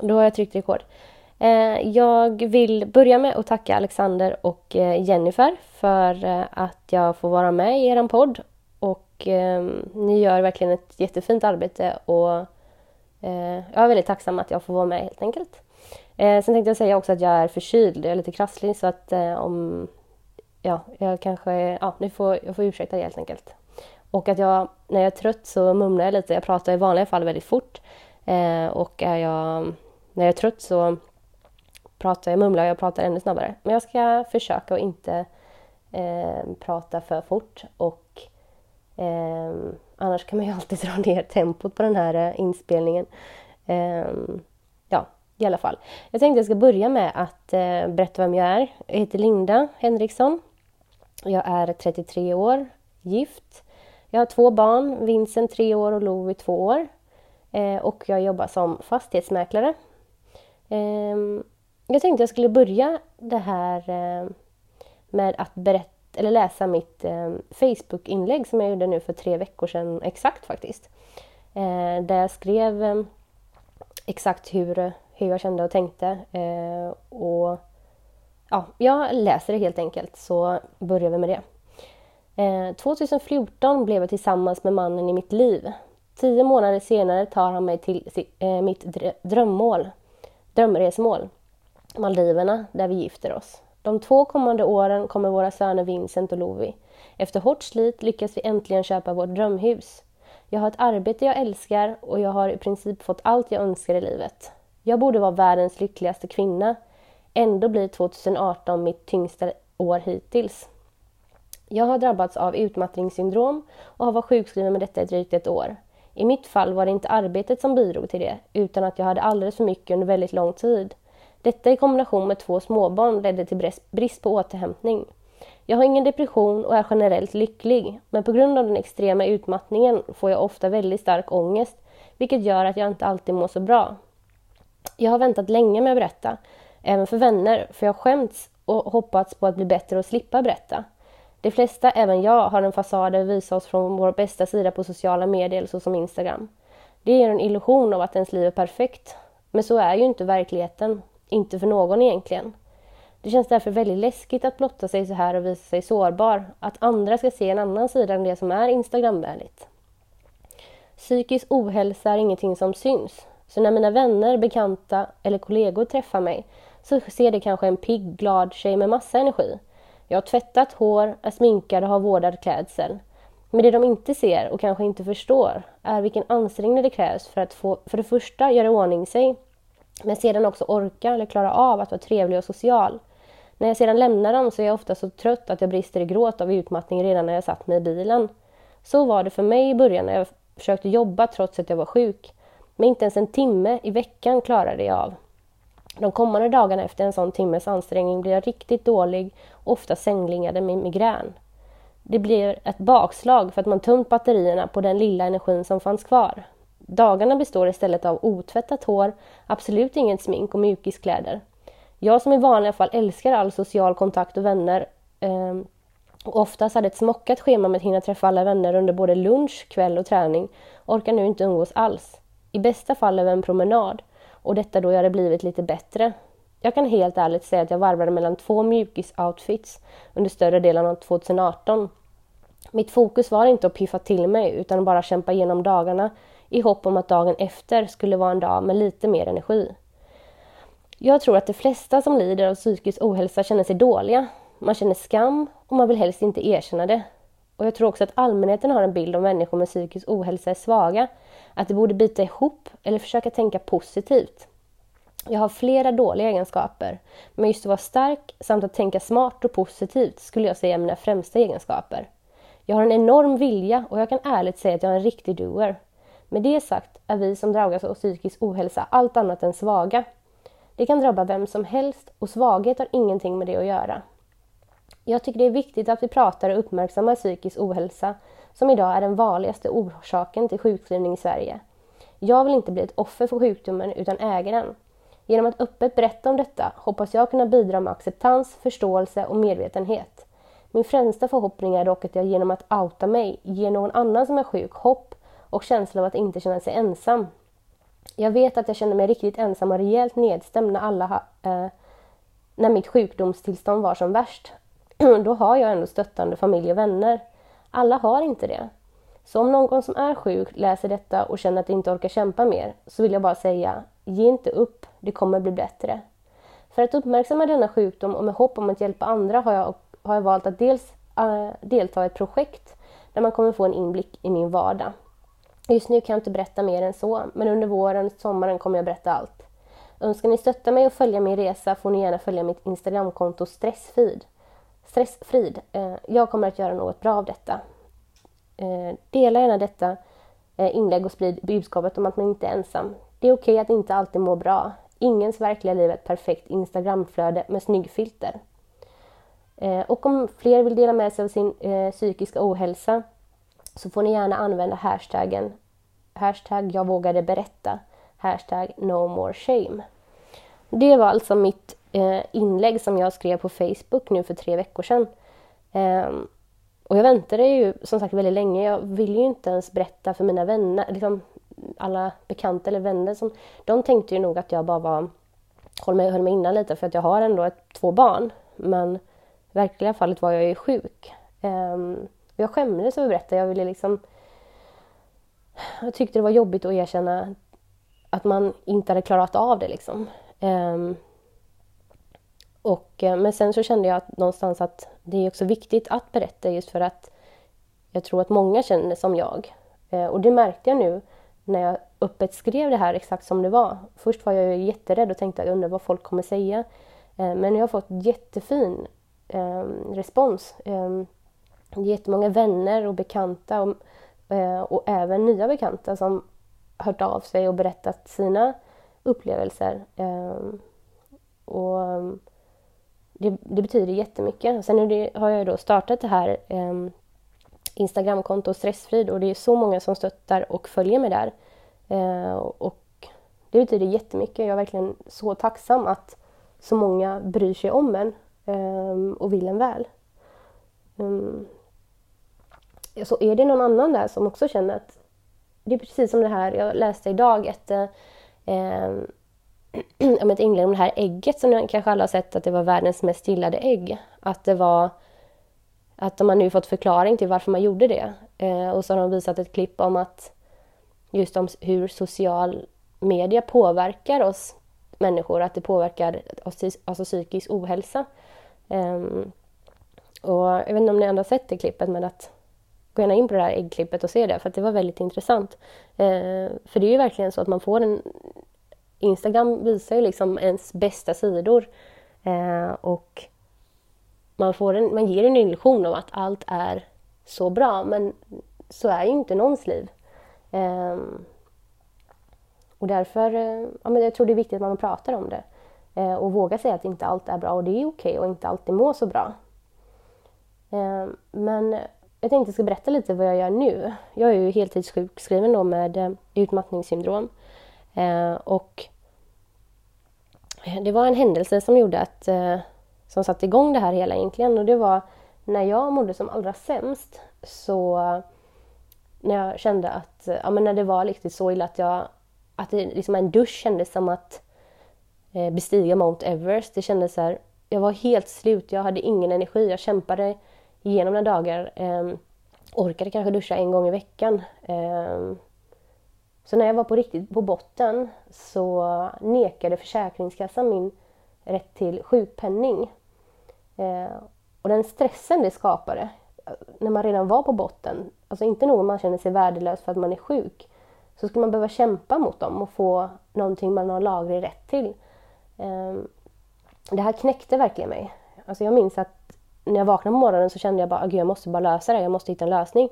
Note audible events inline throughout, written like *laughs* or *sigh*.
Då har jag tryckt rekord. Eh, jag vill börja med att tacka Alexander och eh, Jennifer för eh, att jag får vara med i er podd. Och ehm, ni gör verkligen ett jättefint arbete och jag är väldigt tacksam att jag får vara med helt enkelt. Sen tänkte jag säga också att jag är förkyld, jag är lite krasslig så att om... Ja, jag kanske... Ja, ni får, jag får ursäkta det helt enkelt. Och att jag, när jag är trött så mumlar jag lite. Jag pratar i vanliga fall väldigt fort. och är jag när jag är trött så pratar jag, mumlar jag pratar ännu snabbare. Men jag ska försöka att inte eh, prata för fort och eh, annars kan man ju *laughs* alltid dra ner tempot på den här eh, inspelningen. Eh, ja, i alla fall. Jag tänkte jag ska börja med att eh, berätta vem jag är. Jag heter Linda Henriksson. Jag är 33 år, gift. Jag har två barn, Vincent 3 år och Lovi 2 år. Eh, och jag jobbar som fastighetsmäklare Ehm, jag tänkte jag skulle börja det här eh, med att berätta, eller läsa mitt ehm, Facebook-inlägg som jag gjorde nu för tre veckor sedan exakt faktiskt. Eh, där jag skrev ehm, exakt hur, hur jag kände och tänkte. Eh, och ja, Jag läser det helt enkelt så börjar vi med det. 2014 blev jag tillsammans med mannen i mitt liv. Tio månader senare tar han mig till mitt drömmål drömresmål. Maldiverna, där vi gifter oss. De två kommande åren kommer våra söner Vincent och Lovi. Efter hårt slit lyckas vi äntligen köpa vårt drömhus. Jag har ett arbete jag älskar och jag har i princip fått allt jag önskar i livet. Jag borde vara världens lyckligaste kvinna. Ändå blir 2018 mitt tyngsta år hittills. Jag har drabbats av utmattningssyndrom och har varit sjukskriven med detta i drygt ett år. I mitt fall var det inte arbetet som bidrog till det, utan att jag hade alldeles för mycket under väldigt lång tid. Detta i kombination med två småbarn ledde till brist på återhämtning. Jag har ingen depression och är generellt lycklig, men på grund av den extrema utmattningen får jag ofta väldigt stark ångest, vilket gör att jag inte alltid mår så bra. Jag har väntat länge med att berätta, även för vänner, för jag skämts och hoppats på att bli bättre och slippa berätta. De flesta, även jag, har en fasad där vi visar oss från vår bästa sida på sociala medier såsom Instagram. Det ger en illusion av att ens liv är perfekt. Men så är ju inte verkligheten. Inte för någon egentligen. Det känns därför väldigt läskigt att blotta sig så här och visa sig sårbar. Att andra ska se en annan sida än det som är Instagramvänligt. Psykisk ohälsa är ingenting som syns. Så när mina vänner, bekanta eller kollegor träffar mig så ser de kanske en pigg, glad tjej med massa energi. Jag har tvättat hår, är sminkad och har vårdad klädsel. Men det de inte ser och kanske inte förstår är vilken ansträngning det krävs för att få, för det första göra ordning sig, men sedan också orka eller klara av att vara trevlig och social. När jag sedan lämnar dem så är jag ofta så trött att jag brister i gråt av utmattning redan när jag satt mig i bilen. Så var det för mig i början när jag försökte jobba trots att jag var sjuk. Men inte ens en timme i veckan klarade jag av. De kommande dagarna efter en sån timmes ansträngning blir jag riktigt dålig, ofta sänglingade med migrän. Det blir ett bakslag för att man tömt batterierna på den lilla energin som fanns kvar. Dagarna består istället av otvättat hår, absolut inget smink och mjukiskläder. Jag som i vanliga fall älskar all social kontakt och vänner eh, och oftast hade ett smockat schema med att hinna träffa alla vänner under både lunch, kväll och träning orkar nu inte umgås alls. I bästa fall över en promenad och detta då jag hade blivit lite bättre. Jag kan helt ärligt säga att jag varvade mellan två mjukis-outfits under större delen av 2018. Mitt fokus var inte att piffa till mig utan bara kämpa igenom dagarna i hopp om att dagen efter skulle vara en dag med lite mer energi. Jag tror att de flesta som lider av psykisk ohälsa känner sig dåliga. Man känner skam och man vill helst inte erkänna det. Och jag tror också att allmänheten har en bild av människor med psykisk ohälsa är svaga. Att de borde bita ihop eller försöka tänka positivt. Jag har flera dåliga egenskaper, men just att vara stark samt att tänka smart och positivt skulle jag säga är mina främsta egenskaper. Jag har en enorm vilja och jag kan ärligt säga att jag är en riktig doer. Med det sagt är vi som drabbas av psykisk ohälsa allt annat än svaga. Det kan drabba vem som helst och svaghet har ingenting med det att göra. Jag tycker det är viktigt att vi pratar och uppmärksammar psykisk ohälsa som idag är den vanligaste orsaken till sjukskrivning i Sverige. Jag vill inte bli ett offer för sjukdomen utan äga den. Genom att öppet berätta om detta hoppas jag kunna bidra med acceptans, förståelse och medvetenhet. Min främsta förhoppning är dock att jag genom att outa mig ger någon annan som är sjuk hopp och känsla av att inte känna sig ensam. Jag vet att jag kände mig riktigt ensam och rejält nedstämd när, alla, eh, när mitt sjukdomstillstånd var som värst. *clears throat* Då har jag ändå stöttande familj och vänner. Alla har inte det. Så om någon som är sjuk läser detta och känner att de inte orkar kämpa mer så vill jag bara säga, ge inte upp, det kommer bli bättre. För att uppmärksamma denna sjukdom och med hopp om att hjälpa andra har jag, har jag valt att dels äh, delta i ett projekt där man kommer få en inblick i min vardag. Just nu kan jag inte berätta mer än så, men under våren och sommaren kommer jag berätta allt. Önskar ni stötta mig och följa min resa får ni gärna följa mitt Instagramkonto stressfeed. Stressfrid. Eh, jag kommer att göra något bra av detta. Eh, dela gärna detta eh, inlägg och sprid budskapet om att man inte är ensam. Det är okej okay att inte alltid må bra. Ingens verkliga liv är ett perfekt Instagramflöde med snyggfilter. Och om fler vill dela med sig av sin psykiska ohälsa så får ni gärna använda hashtaggen hashtag jag vågade berätta, hashtag no more shame. Det var alltså mitt Eh, inlägg som jag skrev på Facebook nu för tre veckor sedan. Ehm, och jag väntade ju som sagt väldigt länge. Jag ville ju inte ens berätta för mina vänner, liksom alla bekanta eller vänner. Som, de tänkte ju nog att jag bara var, höll mig, höll mig innan lite för att jag har ändå ett, två barn. Men i verkliga fallet var jag ju sjuk. Um, jag skämdes över att berätta. Jag ville liksom... Jag tyckte det var jobbigt att erkänna att man inte hade klarat av det liksom. Um, och, eh, men sen så kände jag att någonstans att det är också viktigt att berätta just för att jag tror att många känner som jag. Eh, och det märkte jag nu när jag öppet skrev det här exakt som det var. Först var jag ju jätterädd och tänkte att jag undrar vad folk kommer säga. Eh, men jag har fått jättefin ehm, respons. Ehm, jättemånga vänner och bekanta och, och även nya bekanta som hört av sig och berättat sina upplevelser. Ehm, och det, det betyder jättemycket. Sen det, har jag då startat det här eh, Instagramkonto Stressfrid och det är så många som stöttar och följer mig där. Eh, och det betyder jättemycket. Jag är verkligen så tacksam att så många bryr sig om en eh, och vill en väl. Mm. så är det någon annan där som också känner att det är precis som det här jag läste idag ett eh, ehm, *clears throat* om ett inlägg om det här ägget som ni kanske alla har sett att det var världens mest gillade ägg. Att det var att de har nu fått förklaring till varför man gjorde det. Eh, och så har de visat ett klipp om att just om hur social media påverkar oss människor, att det påverkar oss, alltså psykisk ohälsa. Eh, och jag vet inte om ni ändå har sett det klippet men att gå gärna in på det här äggklippet och se det för att det var väldigt intressant. Eh, för det är ju verkligen så att man får en Instagram visar ju liksom ens bästa sidor. Eh, och man, får en, man ger en illusion av att allt är så bra, men så är ju inte någons liv. Eh, och därför, eh, ja, men jag tror det är viktigt att man pratar om det. Eh, och vågar säga att inte allt är bra och det är okej okay, och inte alltid må så bra. Eh, men jag tänkte jag ska berätta lite vad jag gör nu. Jag är ju heltidssjukskriven då med eh, utmattningssyndrom. Eh, och eh, det var en händelse som gjorde att eh, som satte igång det här hela egentligen och det var när jag mådde som allra sämst så när jag kände att, eh, ja men när det var riktigt så illa att jag, att det liksom en dusch kändes som att eh, bestiga Mount Everest. Det kändes så här, jag var helt slut, jag hade ingen energi, jag kämpade igenom några dagar. Eh, orkade kanske duscha en gång i veckan. Eh, så när jag var på riktigt på botten så nekade Försäkringskassan min rätt till sjukpenning. Eh, och den stressen det skapade eh, när man redan var på botten, alltså inte nog man känner sig värdelös för att man är sjuk, så skulle man behöva kämpa mot dem och få någonting man har laglig rätt till. Eh, det här knäckte verkligen mig. Alltså jag minns att när jag vaknade på morgonen så kände jag bara att jag måste bara lösa det, jag måste hitta en lösning.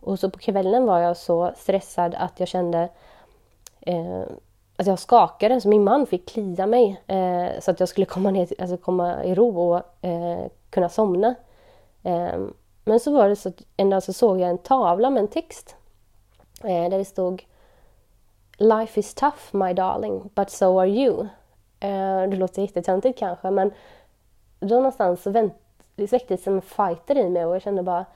Och så på kvällen var jag så stressad att jag kände eh, att jag skakade så min man fick klia mig eh, så att jag skulle *laughs* komma, ner, alltså komma i ro och eh, kunna somna. Eh, men så var det så att en dag så såg jag en tavla med en text eh, där det stod Life is tough my darling, but so are you. Eh, det låter jättetöntigt kanske men då någonstans så vänt, det väcktes en fighter i mig och jag kände bara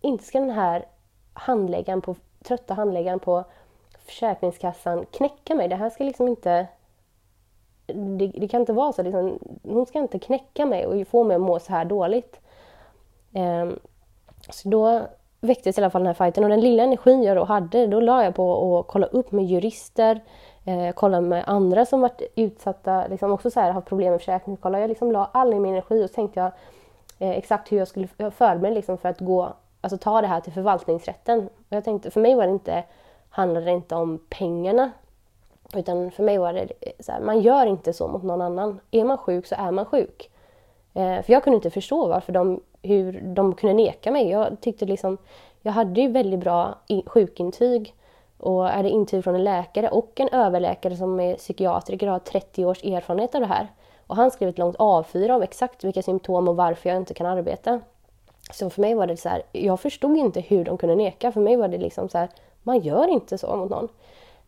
inte ska den här handläggaren på, trötta handläggaren på Försäkringskassan knäcka mig. Det här ska liksom inte... Det, det kan inte vara så. Liksom, hon ska inte knäcka mig och få mig att må så här dåligt. Um, så då väcktes i alla fall den här fighten och den lilla energin jag då hade, då la jag på att kolla upp med jurister, eh, kolla med andra som varit utsatta, liksom också så här, haft problem med försäkringskolla. Jag liksom la all min energi och så tänkte jag eh, exakt hur jag skulle förbereda liksom för att gå, alltså ta det här till förvaltningsrätten. Och jag tänkte, för mig var det inte handlade det inte om pengarna. Utan för mig var det eh, så här, man gör inte så mot någon annan. Är man sjuk så är man sjuk. Eh, för jag kunde inte förstå varför de, hur de kunde neka mig. Jag tyckte liksom, jag hade ju väldigt bra sjukintyg och är det intyg från en läkare och en överläkare som är psykiatriker och har 30 års erfarenhet av det här. Och han skrev ett långt A4 om exakt vilka symptom och varför jag inte kan arbeta. Så för mig var det så här, jag förstod inte hur de kunde neka. För mig var det liksom så här, man gör inte så mot någon.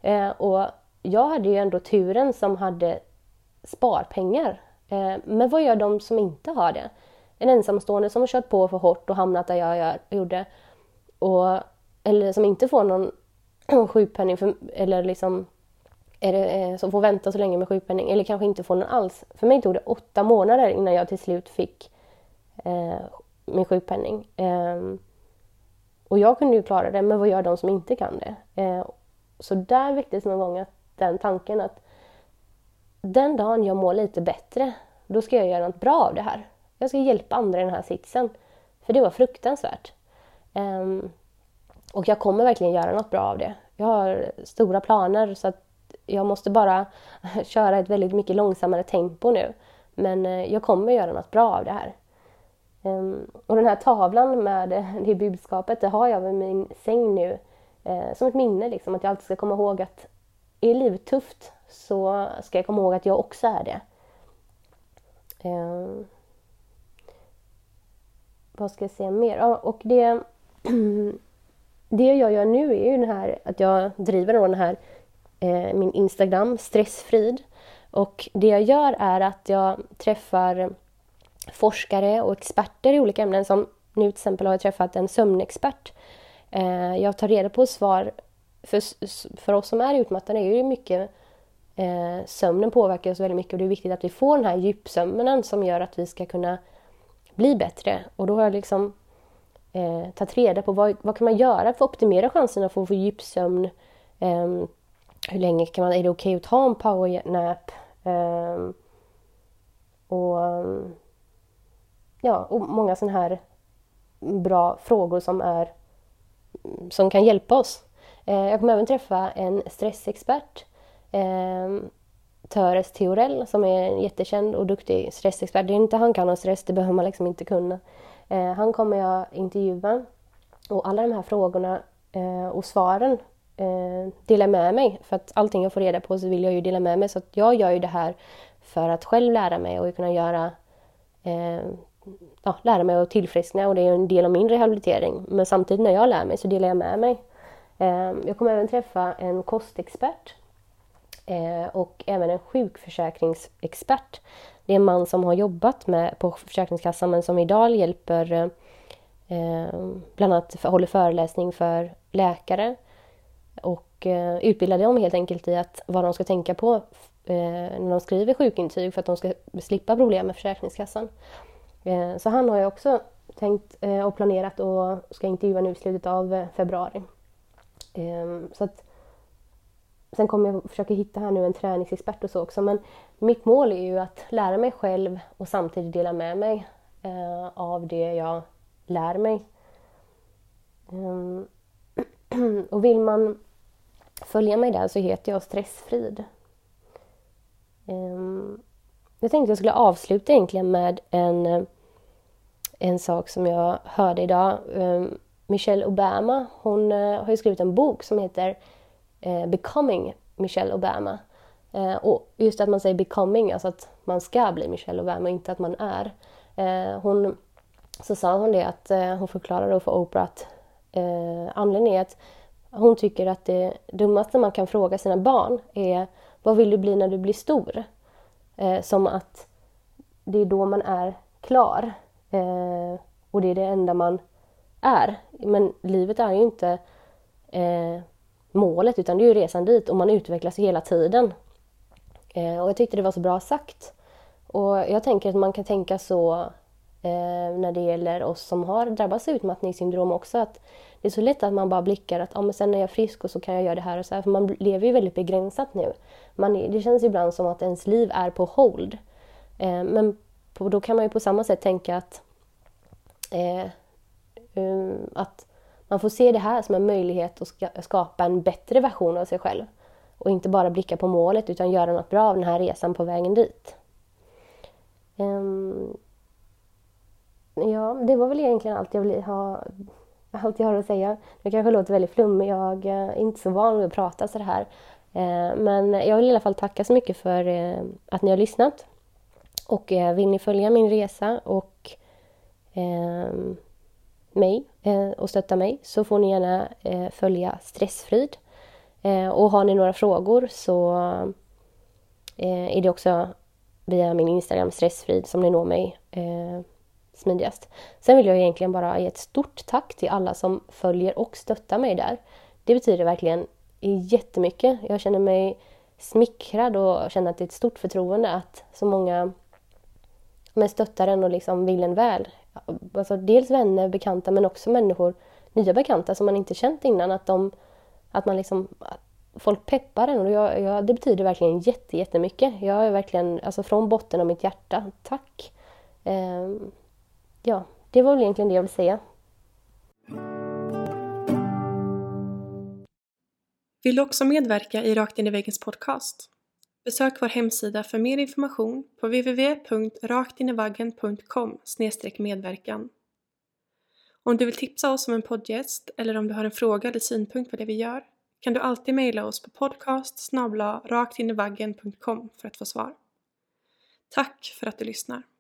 Eh, och jag hade ju ändå turen som hade sparpengar. Eh, men vad gör de som inte har det? En ensamstående som har kört på för hårt och hamnat där jag gör, gjorde. Och, eller som inte får någon *clears throat* sjukpenning för, eller liksom det, eh, som får vänta så länge med sjukpenning eller kanske inte får någon alls. För mig tog det åtta månader innan jag till slut fick eh, min sjukpenning. Eh, och jag kunde ju klara det, men vad gör de som inte kan det? Eh, så där väcktes någon gång att, den tanken att den dagen jag mår lite bättre, då ska jag göra något bra av det här. Jag ska hjälpa andra i den här sitsen. För det var fruktansvärt. Um, och jag kommer verkligen göra något bra av det. Jag har stora planer så att jag måste bara *laughs* köra ett väldigt mycket långsammare tempo nu. Men eh, jag kommer göra något bra av det här. Ehm, och den här tavlan med det budskapet, det har jag vid min säng nu eh, som ett minne. Liksom, att jag alltid ska komma ihåg att är livet tufft så ska jag komma ihåg att jag också är det. Ehm, vad ska jag säga mer? Ja, och det, *clears throat* det jag gör nu är ju den här att jag driver den här eh, min Instagram, Stressfrid. Och det jag gör är att jag träffar forskare och experter i olika ämnen. Som nu till exempel har jag träffat en sömnexpert. Eh, jag tar reda på svar. För, för oss som är utmattade är ju mycket eh, sömnen påverkar oss väldigt mycket och det är viktigt att vi får den här djupsömnen som gör att vi ska kunna bli bättre. Och då har jag liksom eh, tagit reda på vad, vad kan man göra för att optimera chanserna för att få djupsömn. Eh, hur länge kan man, är det okej okay att ta en powernap? Eh, och ja, och många sådana här bra frågor som, är, mm, som kan hjälpa oss. Eh, jag kommer även träffa en stressexpert, eh, Töres Theorell, som är en jättekänd och duktig stressexpert. Det är inte han kan om stress, det behöver man liksom inte kunna. Eh, han kommer jag intervjua och alla de här frågorna eh, och svaren eh, dela med mig. För att allting jag får reda på så vill jag ju dela med mig. Så att jag gör ju det här för att själv lära mig och kunna göra eh, ja, lära mig att tillfriskna och det är en del av min rehabilitering. Men samtidigt när jag lär mig så delar jag med mig. Ehm, jag kommer även träffa en kostexpert eh, och även en sjukförsäkringsexpert. Det är en man som har jobbat med, på Försäkringskassan men som idag hjälper ehm, bland annat håller föreläsning för läkare och eh, utbildar dem helt enkelt i att vad de ska tänka på eh, när de skriver sjukintyg för att de ska slippa problem med Försäkringskassan. Eh, så han har jag också tänkt eh, och planerat och ska intervjua nu i slutet av eh, februari. Ehm, så att, sen kommer jag försöka hitta här nu en träningsexpert och så också men mitt mål är ju att lära mig själv och samtidigt dela med mig av det jag lär mig. Ehm, *clears throat* och vill man följa mig där så heter jag Stressfrid. Ehm, jag tänkte jag skulle avsluta egentligen med en eh, en sak som jag hörde idag. Eh, Michelle Obama, hon eh, har ju skrivit en bok som heter Becoming Michelle Obama. Och just att man säger becoming, alltså att man ska bli Michelle Obama, inte att man är. Hon, så sa hon det att hon förklarade för Oprah att anledningen är att hon tycker att det dummaste man kan fråga sina barn är vad vill du bli när du blir stor? Eh, som att det är då man är klar. Eh, och det är det enda man är. Men livet är ju inte eh, målet utan det är ju resan dit och man utvecklas hela tiden. Eh, och jag tyckte det var så bra sagt. Och jag tänker att man kan tänka så eh, när det gäller oss som har drabbats av utmattningssyndrom också. Att det är så lätt att man bara blickar att ah, men sen är jag frisk och så kan jag göra det här och så här. För man lever ju väldigt begränsat nu. Man, det känns ibland som att ens liv är på hold. Eh, men på, då kan man ju på samma sätt tänka att, eh, um, att man får se det här som en möjlighet att ska, skapa en bättre version av sig själv. Och inte bara blicka på målet utan göra något bra av den här resan på vägen dit. Um, ja, det var väl egentligen allt jag vill ha allt jag har att säga. Det kanske låter väldigt flummigt, jag är inte så van vid att prata så här. Eh, men jag vill i alla fall tacka så mycket för eh, att ni har lyssnat. Och vill ni följa min resa och ehm, mig och stötta mig så får ni gärna följa Stressfrid. Och har ni några frågor så är det också via min Instagram Stressfrid som ni når mig smidigast. Sen vill jag egentligen bara ge ett stort tack till alla som följer och stöttar mig där. Det betyder verkligen jättemycket. Jag känner mig smickrad och känner att det är ett stort förtroende att så många men stöttar en och liksom vill en väl. Alltså dels vänner, bekanta men också människor, nya bekanta som man inte känt innan. Att, de, att man liksom, folk peppar en och jag, jag, det betyder verkligen jätte, jättemycket. Jag är verkligen, alltså från botten av mitt hjärta, tack! Eh, ja, det var väl egentligen det jag ville säga. Vill du också medverka i Rakt in i väggens podcast? Besök vår hemsida för mer information på www.raktinivaggen.com medverkan. Om du vill tipsa oss om en poddgäst eller om du har en fråga eller synpunkt på det vi gör kan du alltid mejla oss på podcast raktinivaggen.com för att få svar. Tack för att du lyssnar!